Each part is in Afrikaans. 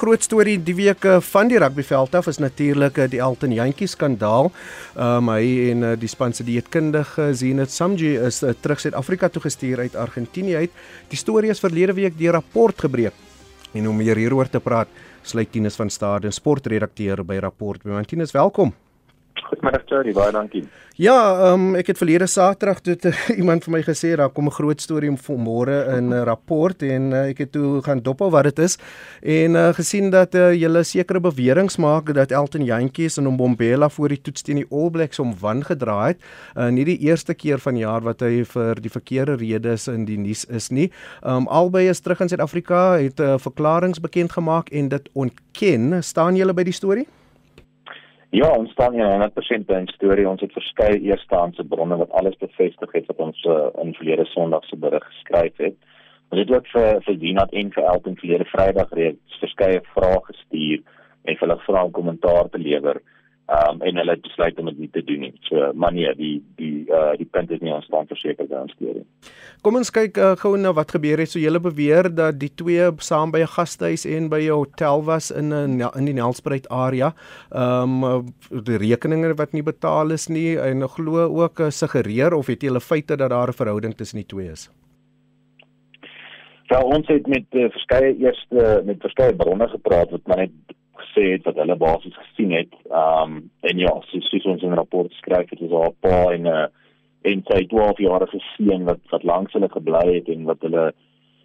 groot storie die week eh, van die rugbyveld af is natuurlik eh, die Elton Jantjie skandaal. Ehm um, hy en uh, die span se dieetkundige Zenit Samji is uh, terug Suid-Afrika toe gestuur uit Argentinië uit. Die storie is verlede week deur rapport gebreek. En om meer hieroor te praat, sluit Tinus van Staden, sportredakteur by Rapport. Tinus, welkom. Goeiemiddag Charlie, baie dankie. Ja, um, ek het verlede Saterdag toe iemand vir my gesê daar kom 'n groot storie om môre in 'n rapport en uh, ek het toe gaan dop op wat dit is en uh, gesien dat uh, julle sekere beweringe maak dat Elton Jantjies en Mbombela voor die toets teen die All Blacks om wan gedraai het. Uh, nie die eerste keer van jaar wat hy vir die verkeerde redes in die nuus is nie. Um, albei is terug in Suid-Afrika, het uh, verklaringe bekend gemaak en dit ontken. Staan julle by die storie? Ja, ons staan hier 100% by 'n storie. Ons het verskeie eerstehandse bronne wat alles bevestig het wat ons uh, in verlede Sondag se berig geskryf het. Ons het ook vir vir Dinat en vir Elton verlede Vrydag reeds verskeie vrae gestuur en hulle gevra om kommentaar te lewer um, en hulle het besluit om dit nie te doen nie. So maar nee, die die uh die punt is nie ons staan verseker by ons storie. Kom ons kyk uh, gou na wat gebeur het. So julle beweer dat die twee saam by 'n gastehuis en by 'n hotel was in 'n in die Nelspruit area. Ehm um, die rekeninge wat nie betaal is nie en glo ook uh, suggereer of het julle feite dat daar 'n verhouding tussen die twee is? Wel ons het met uh, verskeie eerste met verskeie bronne gepraat wat maar net gesê het wat hulle basies gesien het. Ehm um, en ja, soos, soos ons in 'n rapport skryf, het ons al 'n paar en 'n uh, en sy 12 jarige seun wat wat langs hulle gebly het en wat hulle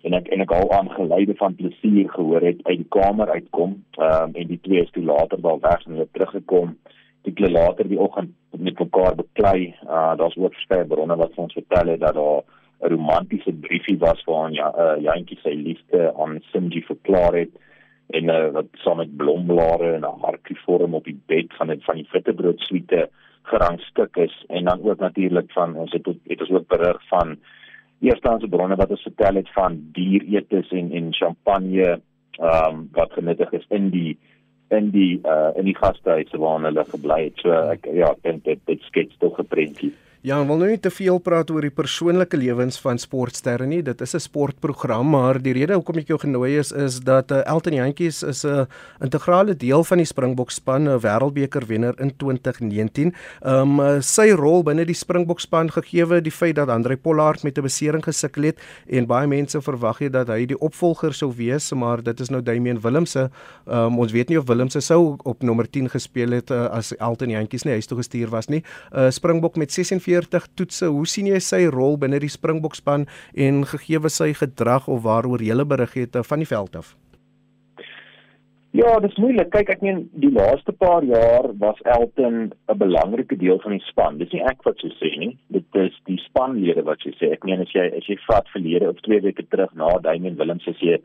en ek en ek al aangeleide van plesier gehoor het uit die kamer uitkom. Ehm um, en die twee is toe later wel weg en hulle teruggekom. Die later die oggend met mekaar beklei. Uh daar's ook verskeie bronne wat ons vertel het dat daar 'n romantiese briefie was waarin ja, uh, Jantjie sy liefde aan Simji verklaar het en uh, wat saam met blomblare en 'n hartjie vorm op die bed van dit van die witbrood suite gerangstuk is en dan ook natuurlik van ons het het ons ook berig van eerstehandse bronne wat ons vertel het van dieretes en en champagne ehm um, wat genuttig is in die in die uh in die gastehuise waar hulle gebly het. So ek ja, ek dink dit dit skets tog 'n prentjie. Ja, ek wil nou nie te veel praat oor die persoonlike lewens van sportsterre nie. Dit is 'n sportprogram, maar die rede hoekom ek jou genooi is is dat uh, Elton Jantjies is 'n integrale deel van die Springbok span, 'n Wêreldbeker wenner in 2019. Ehm um, sy rol binne die Springbok span gegeewe die feit dat Andre Pollard met 'n besering gesukkel het en baie mense verwag het dat hy die opvolger sou wees, maar dit is nou Damian Willemse. Um, ons weet nie of Willemse sou op nommer 10 gespeel het uh, as Elton Jantjies nie huis toe gestuur was nie. Uh, Springbok met 46 40 toetse. Hoe sien jy sy rol binne die Springbokspan en gegeewe sy gedrag of waaroor jy berig het van die veld af? Ja, dit is moeilik. Kyk, ek meen die laaste paar jaar was Elton 'n belangrike deel van die span. Dis nie ek wat so sê nie. Dit is die spanlede wat so sê. Ek meen as jy as jy vat verlede of 2 weke terug na Damian Willems as jy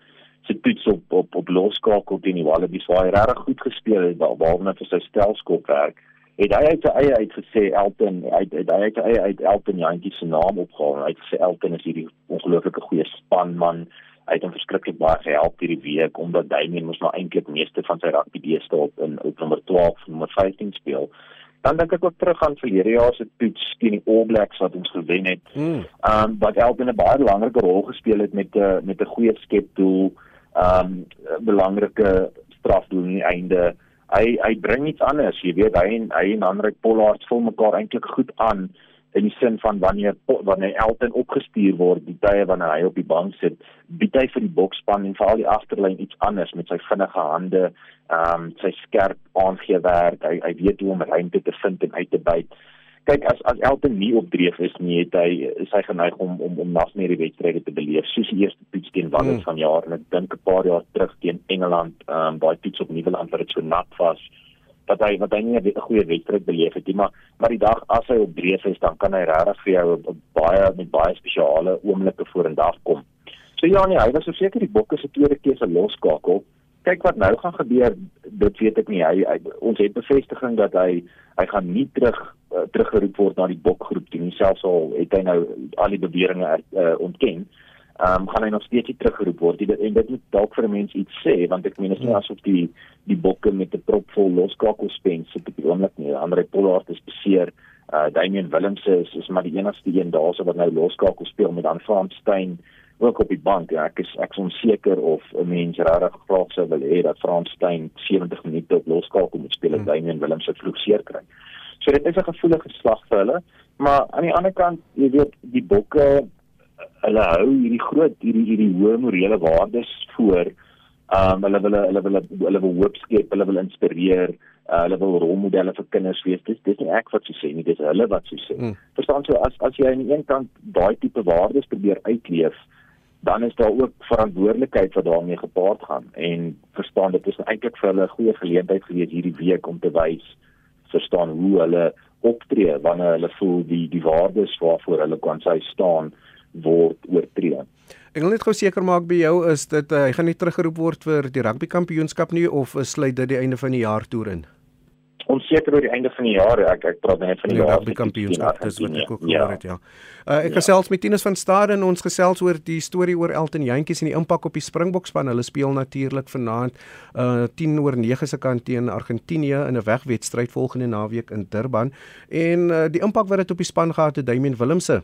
se toets op op op loskakel teen die Wallabies waar hy regtig goed gespeel het, behalwe net vir sy stelskop werk het hy uit sy eie uitgesê Elton hy het hy uit sy eie uit Elton Jantjie se naam opgehaal hy het gesê Elton is hierdie ongelooflike goeie spanman. Hy het hom verskriklik baie gehelp hierdie week omdat Damien mos nou eintlik meeste van sy rugby deeste op in op nommer 12 en nommer 15 speel. Dan dink ek ook terug aan verlede jaar se toets teen die All Blacks wat ons gewen het. Ehm um, wat Elton 'n baie belangrike rol gespeel het met 'n uh, met 'n goeie skepdoel, ehm um, belangrike strafdoel aan die einde hy hy bring iets anders jy weet hy en hy en Hendrik Pollard vul mekaar eintlik goed aan in die sin van wanneer wanneer Elton opgestuur word die tye wanneer hy op die bank sit bied hy vir die boksspan en veral die agterlyn iets anders met sy vinnige hande ehm um, sy skerp aangewerk hy hy weet hoe om ruimte te vind en uit te byt kyk as as Elton nie op dreef is nie het hy is hy geneig om om om nog meer die wedstryde te beleef. Soos die eerste toets teen Wales hmm. van jaar en ek dink 'n paar jaar terug teen Engeland ehm um, baie toets op Nieuweland wat dit so nat was dat hy wat hy nie 'n goeie wedstryd beleef het nie maar maar die dag as hy op dreef is dan kan hy regtig vir jou baie met baie spesiale oomblikke vorendag kom. So ja nee hy was verseker die bokke se tweede keuse loskakel. Kyk wat nou gaan gebeur dit weet ek nie. Hy, hy ons het bevestiging dat hy hy gaan nie terug uh, teruggeroep word na die bokgroep nie selfs al het hy nou al die beweringe uh, ontken ehm um, gaan hy nog steeds nie teruggeroep word nie en dit moet dalk vir 'n mens iets sê want ek meen as jy ja. asof die die bokke met 'n prop vol loskakels spens sit op die oomblik nie Andre Pollard is beseer uh Damian Willems is is maar die enigste een daarso wat nou loskakel speel met dan Frans Steyn ook op die bank. Ja, ek is ek is onseker of 'n mens regtig graag sou wil hê dat Frans Steyn 70 minute op loskakel moet speel en Damian hmm. Willem se vroeg seer kry. So dit is 'n gevoelige slag vir hulle, maar aan die ander kant, jy weet, die bokke hulle hou hierdie groot hierdie hierdie hoë morele waardes voor. Um hulle wil hulle wil hulle wil hoop skep, hulle wil inspireer uh, hulle wil rolmodelle vir kinders wees. Dis dis nie ek wat so sê nie, dis hulle wat so sê. Mm. Verstaan so as as jy aan die een kant daai tipe waardes probeer uitleef, dan is daar ook verantwoordelikheid wat daarmee gepaard gaan en verstaan dit is eintlik vir hulle 'n goeie geleentheid gewees hierdie week om te wys verstaan hoe hulle optree wanneer hulle voel die die waardes waarvoor hulle kan sy staan word oortree. Ek wil net gou seker maak by jou is dit uh, hy gaan nie teruggeroep word vir die rugby kampioenskap nie of sluit dit die einde van die jaar toer in? Onseker oor die einde van die jaar ek ek praat net van die jaar die kampioenskap dis wat ek ook gehoor ja. het ja. Uh, ek ja. gesels met Tinus van Staden ons gesels oor die storie oor Elton Jantjies en die impak op die Springbok span hulle speel natuurlik vanaand uh 10 oor 9 se kant teen Argentinië in 'n wegwedstryd volgende naweek in Durban en uh, die impak wat dit op die span gehad het Damien Willemse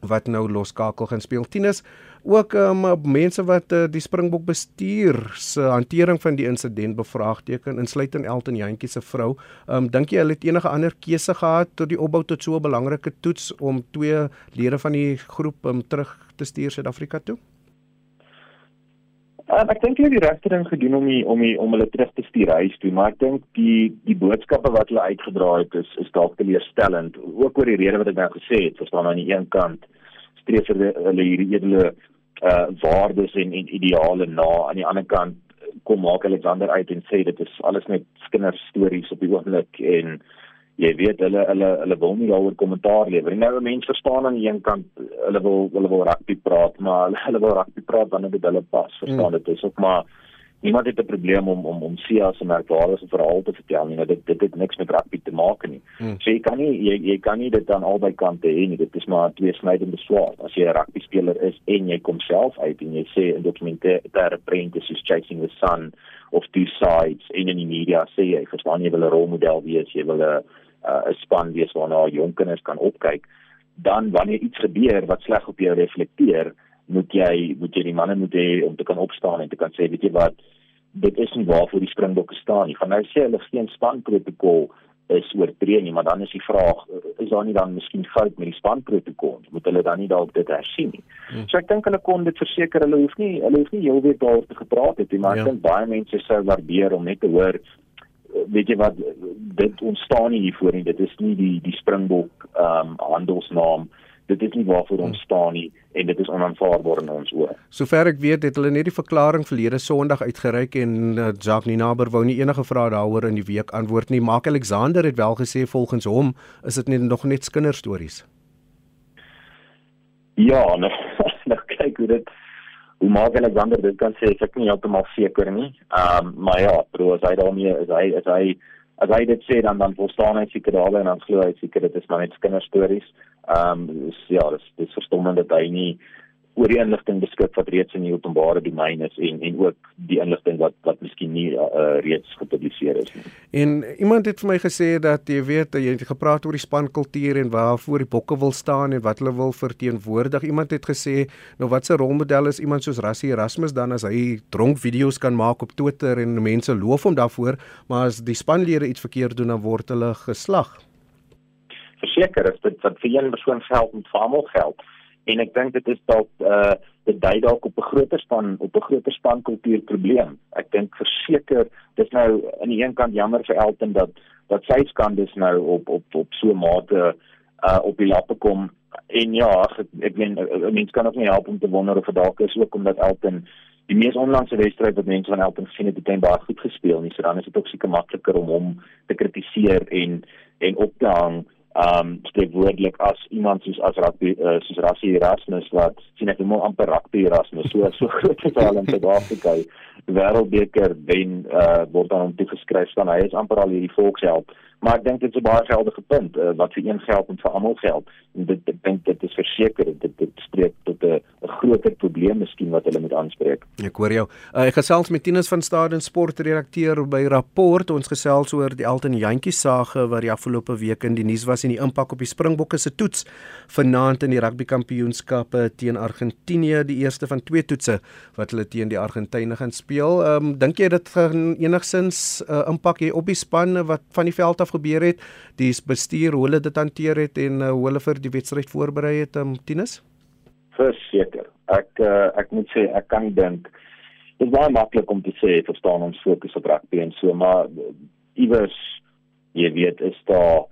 wat nou loskakel gaan speel. Tinus ook um, mense wat uh, die Springbok bestuur se hantering van die insident bevraagteken insluitend Elton Jantjie se vrou. Um dink jy hulle het enige ander keuse gehad tot die opbou tot so 'n belangrike toets om twee lede van die groep um, terug te stuur Suid-Afrika toe? Um, ek dink hulle het die regte ding gedoen om die, om die, om hulle terug te stuur huis toe, maar ek dink die die boodskappe wat hulle uitgedra het is is dalk teleurstellend, ook oor die rede wat ek nou gesê het, verstaan aan die een kant streef hulle hierdie edele uh waardes en, en ideale na, aan die ander kant kom maak Alexander uit en sê dit is alles net kinderstories op die oomblik en jy weet hulle hulle hulle wil nie daaroor kommentaar lewer nie. Nou mense verstaan aan die een kant hulle wil hulle wil rugby praat, maar hulle, hulle wil rugby praat wanneer dit hulle pas. Verstaan hmm. dit is ook maar niemand het 'n probleem om om om Sia se merkwaardige verhaal te vertel nie. Nou dit dit het niks met rugby te maak nie. Hmm. So jy kan nie jy jy kan nie dit aan albei kante hê nie. Dit is maar twee snydende swaard. As jy 'n rugby speler is en jy kom self uit en jy sê in dokumentêre prente soos Chasing the Sun of Two Sides en in die media sê jy verstaan jy wil 'n rolmodel wees, jy wil 'n 'n span wees waarna jong kinders kan opkyk. Dan wanneer iets gebeur wat sleg op jou reflekteer, moet jy moet jy die manne moet hê om te kan opstaan en te kan sê weet jy wat dit is nie waarvoor die springbokke staan nie. Van nou sê hulle geen spanprotokol is oortree nie, maar dan is die vraag is daar nie dan miskien fout met die spanprotokol? Moet hulle dan nie dalk dit hersien nie? Hmm. So ek dink hulle kon dit verseker hulle hoef nie hulle hoef nie heelwat daaroor te gepraat het nie, maar ja. ek dink baie mense sou waardeer om net te hoor weet jy wat dit ontstaan nie hiervoor nie. Dit is nie die die springbok ehm um, handelsnaam dit is nie waarvoor ons staan nie en dit is onaanvaarbaar in ons oë. Sover ek weet het hulle net die verklaring verlede Sondag uitgereik en uh, Jacques Ninaber wou nie enige vrae daaroor in die week antwoord nie. Mark Alexander het wel gesê volgens hom is dit net nog net kinderstories. Ja, nou, nou kyk hoe dit hoe Mark Alexander dit kan sê, ek nie heeltemal seker nie. Ehm um, maar ja, bro, as hy daarmee is hy is hy as hy dit sê dan dan verstaan hy seker daarby en dan glo hy seker dit is maar net kinderstories. Ehm um, ja, dis dis verstommend dat hy nie oor die inligting beskik wat reeds in die openbare domein is en en ook die inligting wat wat miskien nie uh, reeds gepubliseer is nie. En iemand het vir my gesê dat jy weet jy het gepraat oor die spankultuur en waarvoor die bokke wil staan en wat hulle wil verteenwoordig. Iemand het gesê nou wat se rolmodel is iemand soos Rassie Erasmus dan as hy dronk video's kan maak op Twitter en mense loof hom daarvoor, maar as die spanlede iets verkeerd doen dan word hulle geslag. Verseker, dit wat vir een persoon geld moet vir almal geld en ek dink dit is dalk uh dit dui dalk op 'n groter span op 'n groter span kultuur probleem. Ek dink verseker dis nou aan die een kant jammer vir Elton dat dat sy skandes nou op op op so 'n mate uh op die lappe kom. En ja ek ek meen mense kan ook nie help om te wonder of dit dalk is ook omdat Elton die mees onlangse wedstryd wat mense van Elton gesien het het hy baie goed gespeel nie. So dan is dit ook seker makliker om hom te kritiseer en en op te hang um spreekwoordelik as iemand soos as rugby uh, soos Rassie Erasmus wat sien ek moet amper rugby Erasmus so so groot getal in Suid-Afrika. Wêreldbeker wen uh, word dan om te geskryf dan hy is amper al hierdie volksheld maar ek dink dit is 'n baie geldige punt uh, wat vir een geld en vir almal geld. En dit ek dink dit is verseker dit dit spreek tot 'n groter probleem miskien wat hulle moet aanspreek. Ek hoor jou. Uh, ek gesels met Tinus van Staden sportredakteur by Rapport. Ons gesels oor die Alton Jantjies sage wat die afgelope week in die nuus was en die impak op die Springbokke se toets vanaand in die rugby kampioenskappe teen Argentinië, die eerste van twee toetse wat hulle teen die Argentyne gaan speel. Ehm um, dink jy dit gaan enigsins 'n uh, impak hê op die span wat van die veld af gebeur het, die bestuur hoe hulle dit hanteer het en uh, hoe hulle vir die wedstryd voorberei het, um, Tinus? Verseker. Ek uh, ek moet sê ek kan dink dit is baie maklik om te sê verstaan ons fokus op rugby en so maar iewers jy weet is daar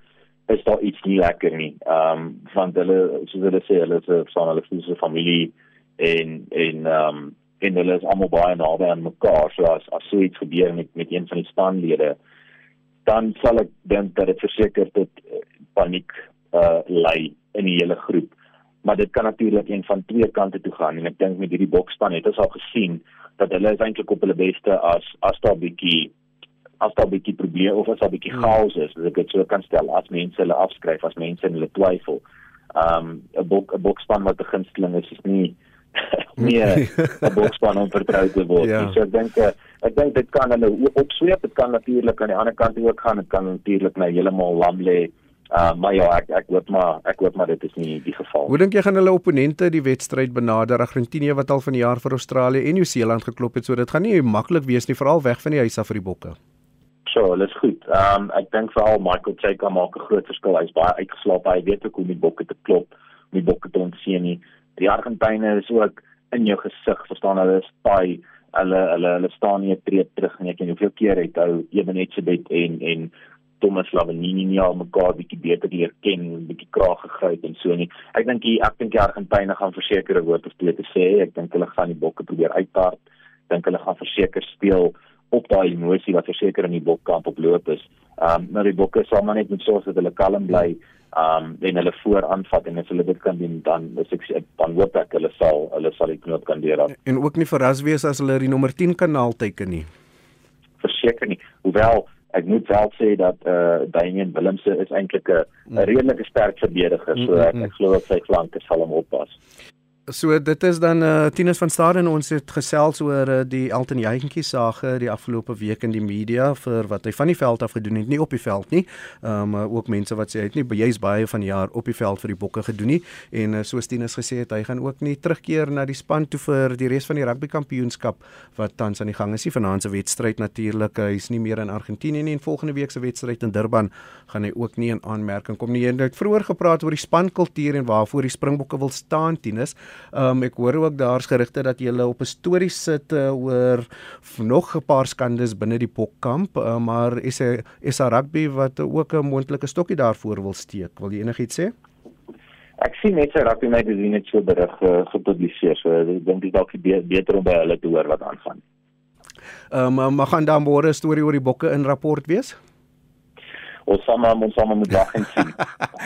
is daar iets nie lekker nie. Ehm um, van hulle soos hulle sê hulle is 'n son hulle is 'n familie en en ehm um, en hulle is almal baie naby aan mekaar. So as as so iets gebeur met met een van die spanlede dan sal ek dink dat dit verseker tot uh, paniek uh lei in die hele groep. Maar dit kan natuurlik een van twee kante toe gaan en ek dink met hierdie bokspan het ons al gesien dat hulle is eintlik op hulle beste as as daar bietjie as daar 'n bietjie probleem of as daar 'n bietjie hmm. chaos is, as ek dit so kan stel, as mense hulle afskryf, as mense hulle twyfel. Um 'n boek 'n bokspan wat 'n gunsteling is, is nie nie 'n bokspan om vertrou te word. Ja. So ek dink eh, ek dink dit kan hulle opsweep, dit kan natuurlik aan die ander kant ook gaan, dit kan natuurlik nou heeltemal lam lê. Uh maar ja, ek ek hoop maar ek hoop maar dit is nie die geval. Hoe dink jy gaan hulle opponente die wedstryd benader? Argentinië wat al van die jaar vir Australië en Nieu-Seeland geklop het, so dit gaan nie maklik wees nie, veral weg van die huis af vir die bokke. So, alles goed. Ehm um, ek dink veral Michael Chaka maak 'n groot verskil. Hy's baie uitgeslaap. Hy weet ook hoe om die bokke te klop, om die bokke te ontseën nie. Die Argentyne is ook in jou gesig, verstaan hulle is baie hulle hulle hulle staan nie 'n tree terug nie. Ek weet hoeveel keer het hou Ebenetsebet en en Thomas Lavanini nie al mekaar bietjie beter leer ken, bietjie kraag gegryp en so nie. Ek dink hier ek dink die Argentyne gaan verseker 'n woord of twee te sê. Ek dink hulle gaan die bokke probeer uitpaart. Ek dink hulle gaan verseker speel op daai emosie wat verseker in die bokkamp oploop is. Ehm um, maar die bokke sal maar net moet sorg dat hulle kalm bly. Um, en hulle voor aanvat en as hulle dit kan doen dan is ek dan hoop ek hulle sal hulle sal die knoop kan deurhou. En ook nie verras wees as hulle die nommer 10 kanaal teiken nie. Verseker nie. Hoewel ek moet wel sê dat eh uh, Damian Willemse is eintlik 'n mm. redelike sterk verdediger, so ek, ek glo dat sy flanke sal hom oppas. So dit is dan uh, Tinus van Staden ons het gesels oor uh, die Elton Jantjie sage die afgelope week in die media vir wat hy van die veld af gedoen het nie op die veld nie. Ehm um, uh, ook mense wat sê hy het nie jy's baie van jaar op die veld vir die bokke gedoen nie en uh, soos Tinus gesê het hy gaan ook nie terugkeer na die span toe vir die res van die rugby kampioenskap wat tans aan die gang is. Die vanaand se wedstryd natuurlik hy's nie meer in Argentinië nie en volgende week se wedstryd in Durban gaan hy ook nie in aanmerking kom nie. Jy het vroeër gepraat oor die spankultuur en waarvoor die Springbokke wil staan Tinus. Um, ek hoor ook daar's gerugte dat jy op 'n storie sit uh, oor nog 'n paar skandes binne die Bokkamp, uh, maar is 'n is 'n rugby wat ook 'n moontlike stokkie daarvoor wil steek. Wil jy enigiets sê? Ek sien net sy rugby magazine het so berig uh, gepubliseer. So ek dink dit dalk beter om by hulle te hoor wat aangaan. Ehm um, maar gaan dan môre 'n storie oor die bokke in rapport wees? Ons sommer ons sommer moet wag en sien.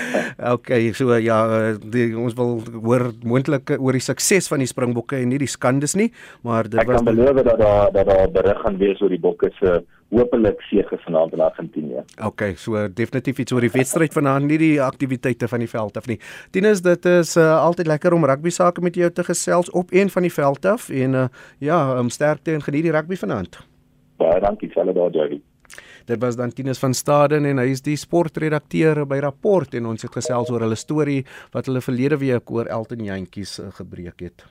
okay, so ja, die, ons wil hoor moontlik oor die sukses van die Springbokke en nie die skandes nie, maar dit ek was Ek kan beloof dat daar dat daar berig gaan wees oor die Bokke se hopelik seëge vanaand in Argentinië. Okay, so definitief iets oor die wedstryd vanaand, nie die aktiwiteite van die veld af nie. Tinus, dit is uh, altyd lekker om rugby sake met jou te gesels op een van die veld af en uh, ja, um, sterkte en geniet die rugby vanaand. Baie dankie, selfs daar, Jerry. Dit was dan Tinus van Staden en hy is die sportredakteur by Rapport en ons het gesels oor hulle storie wat hulle verlede week oor Elton Jantjies eh, gebreek het.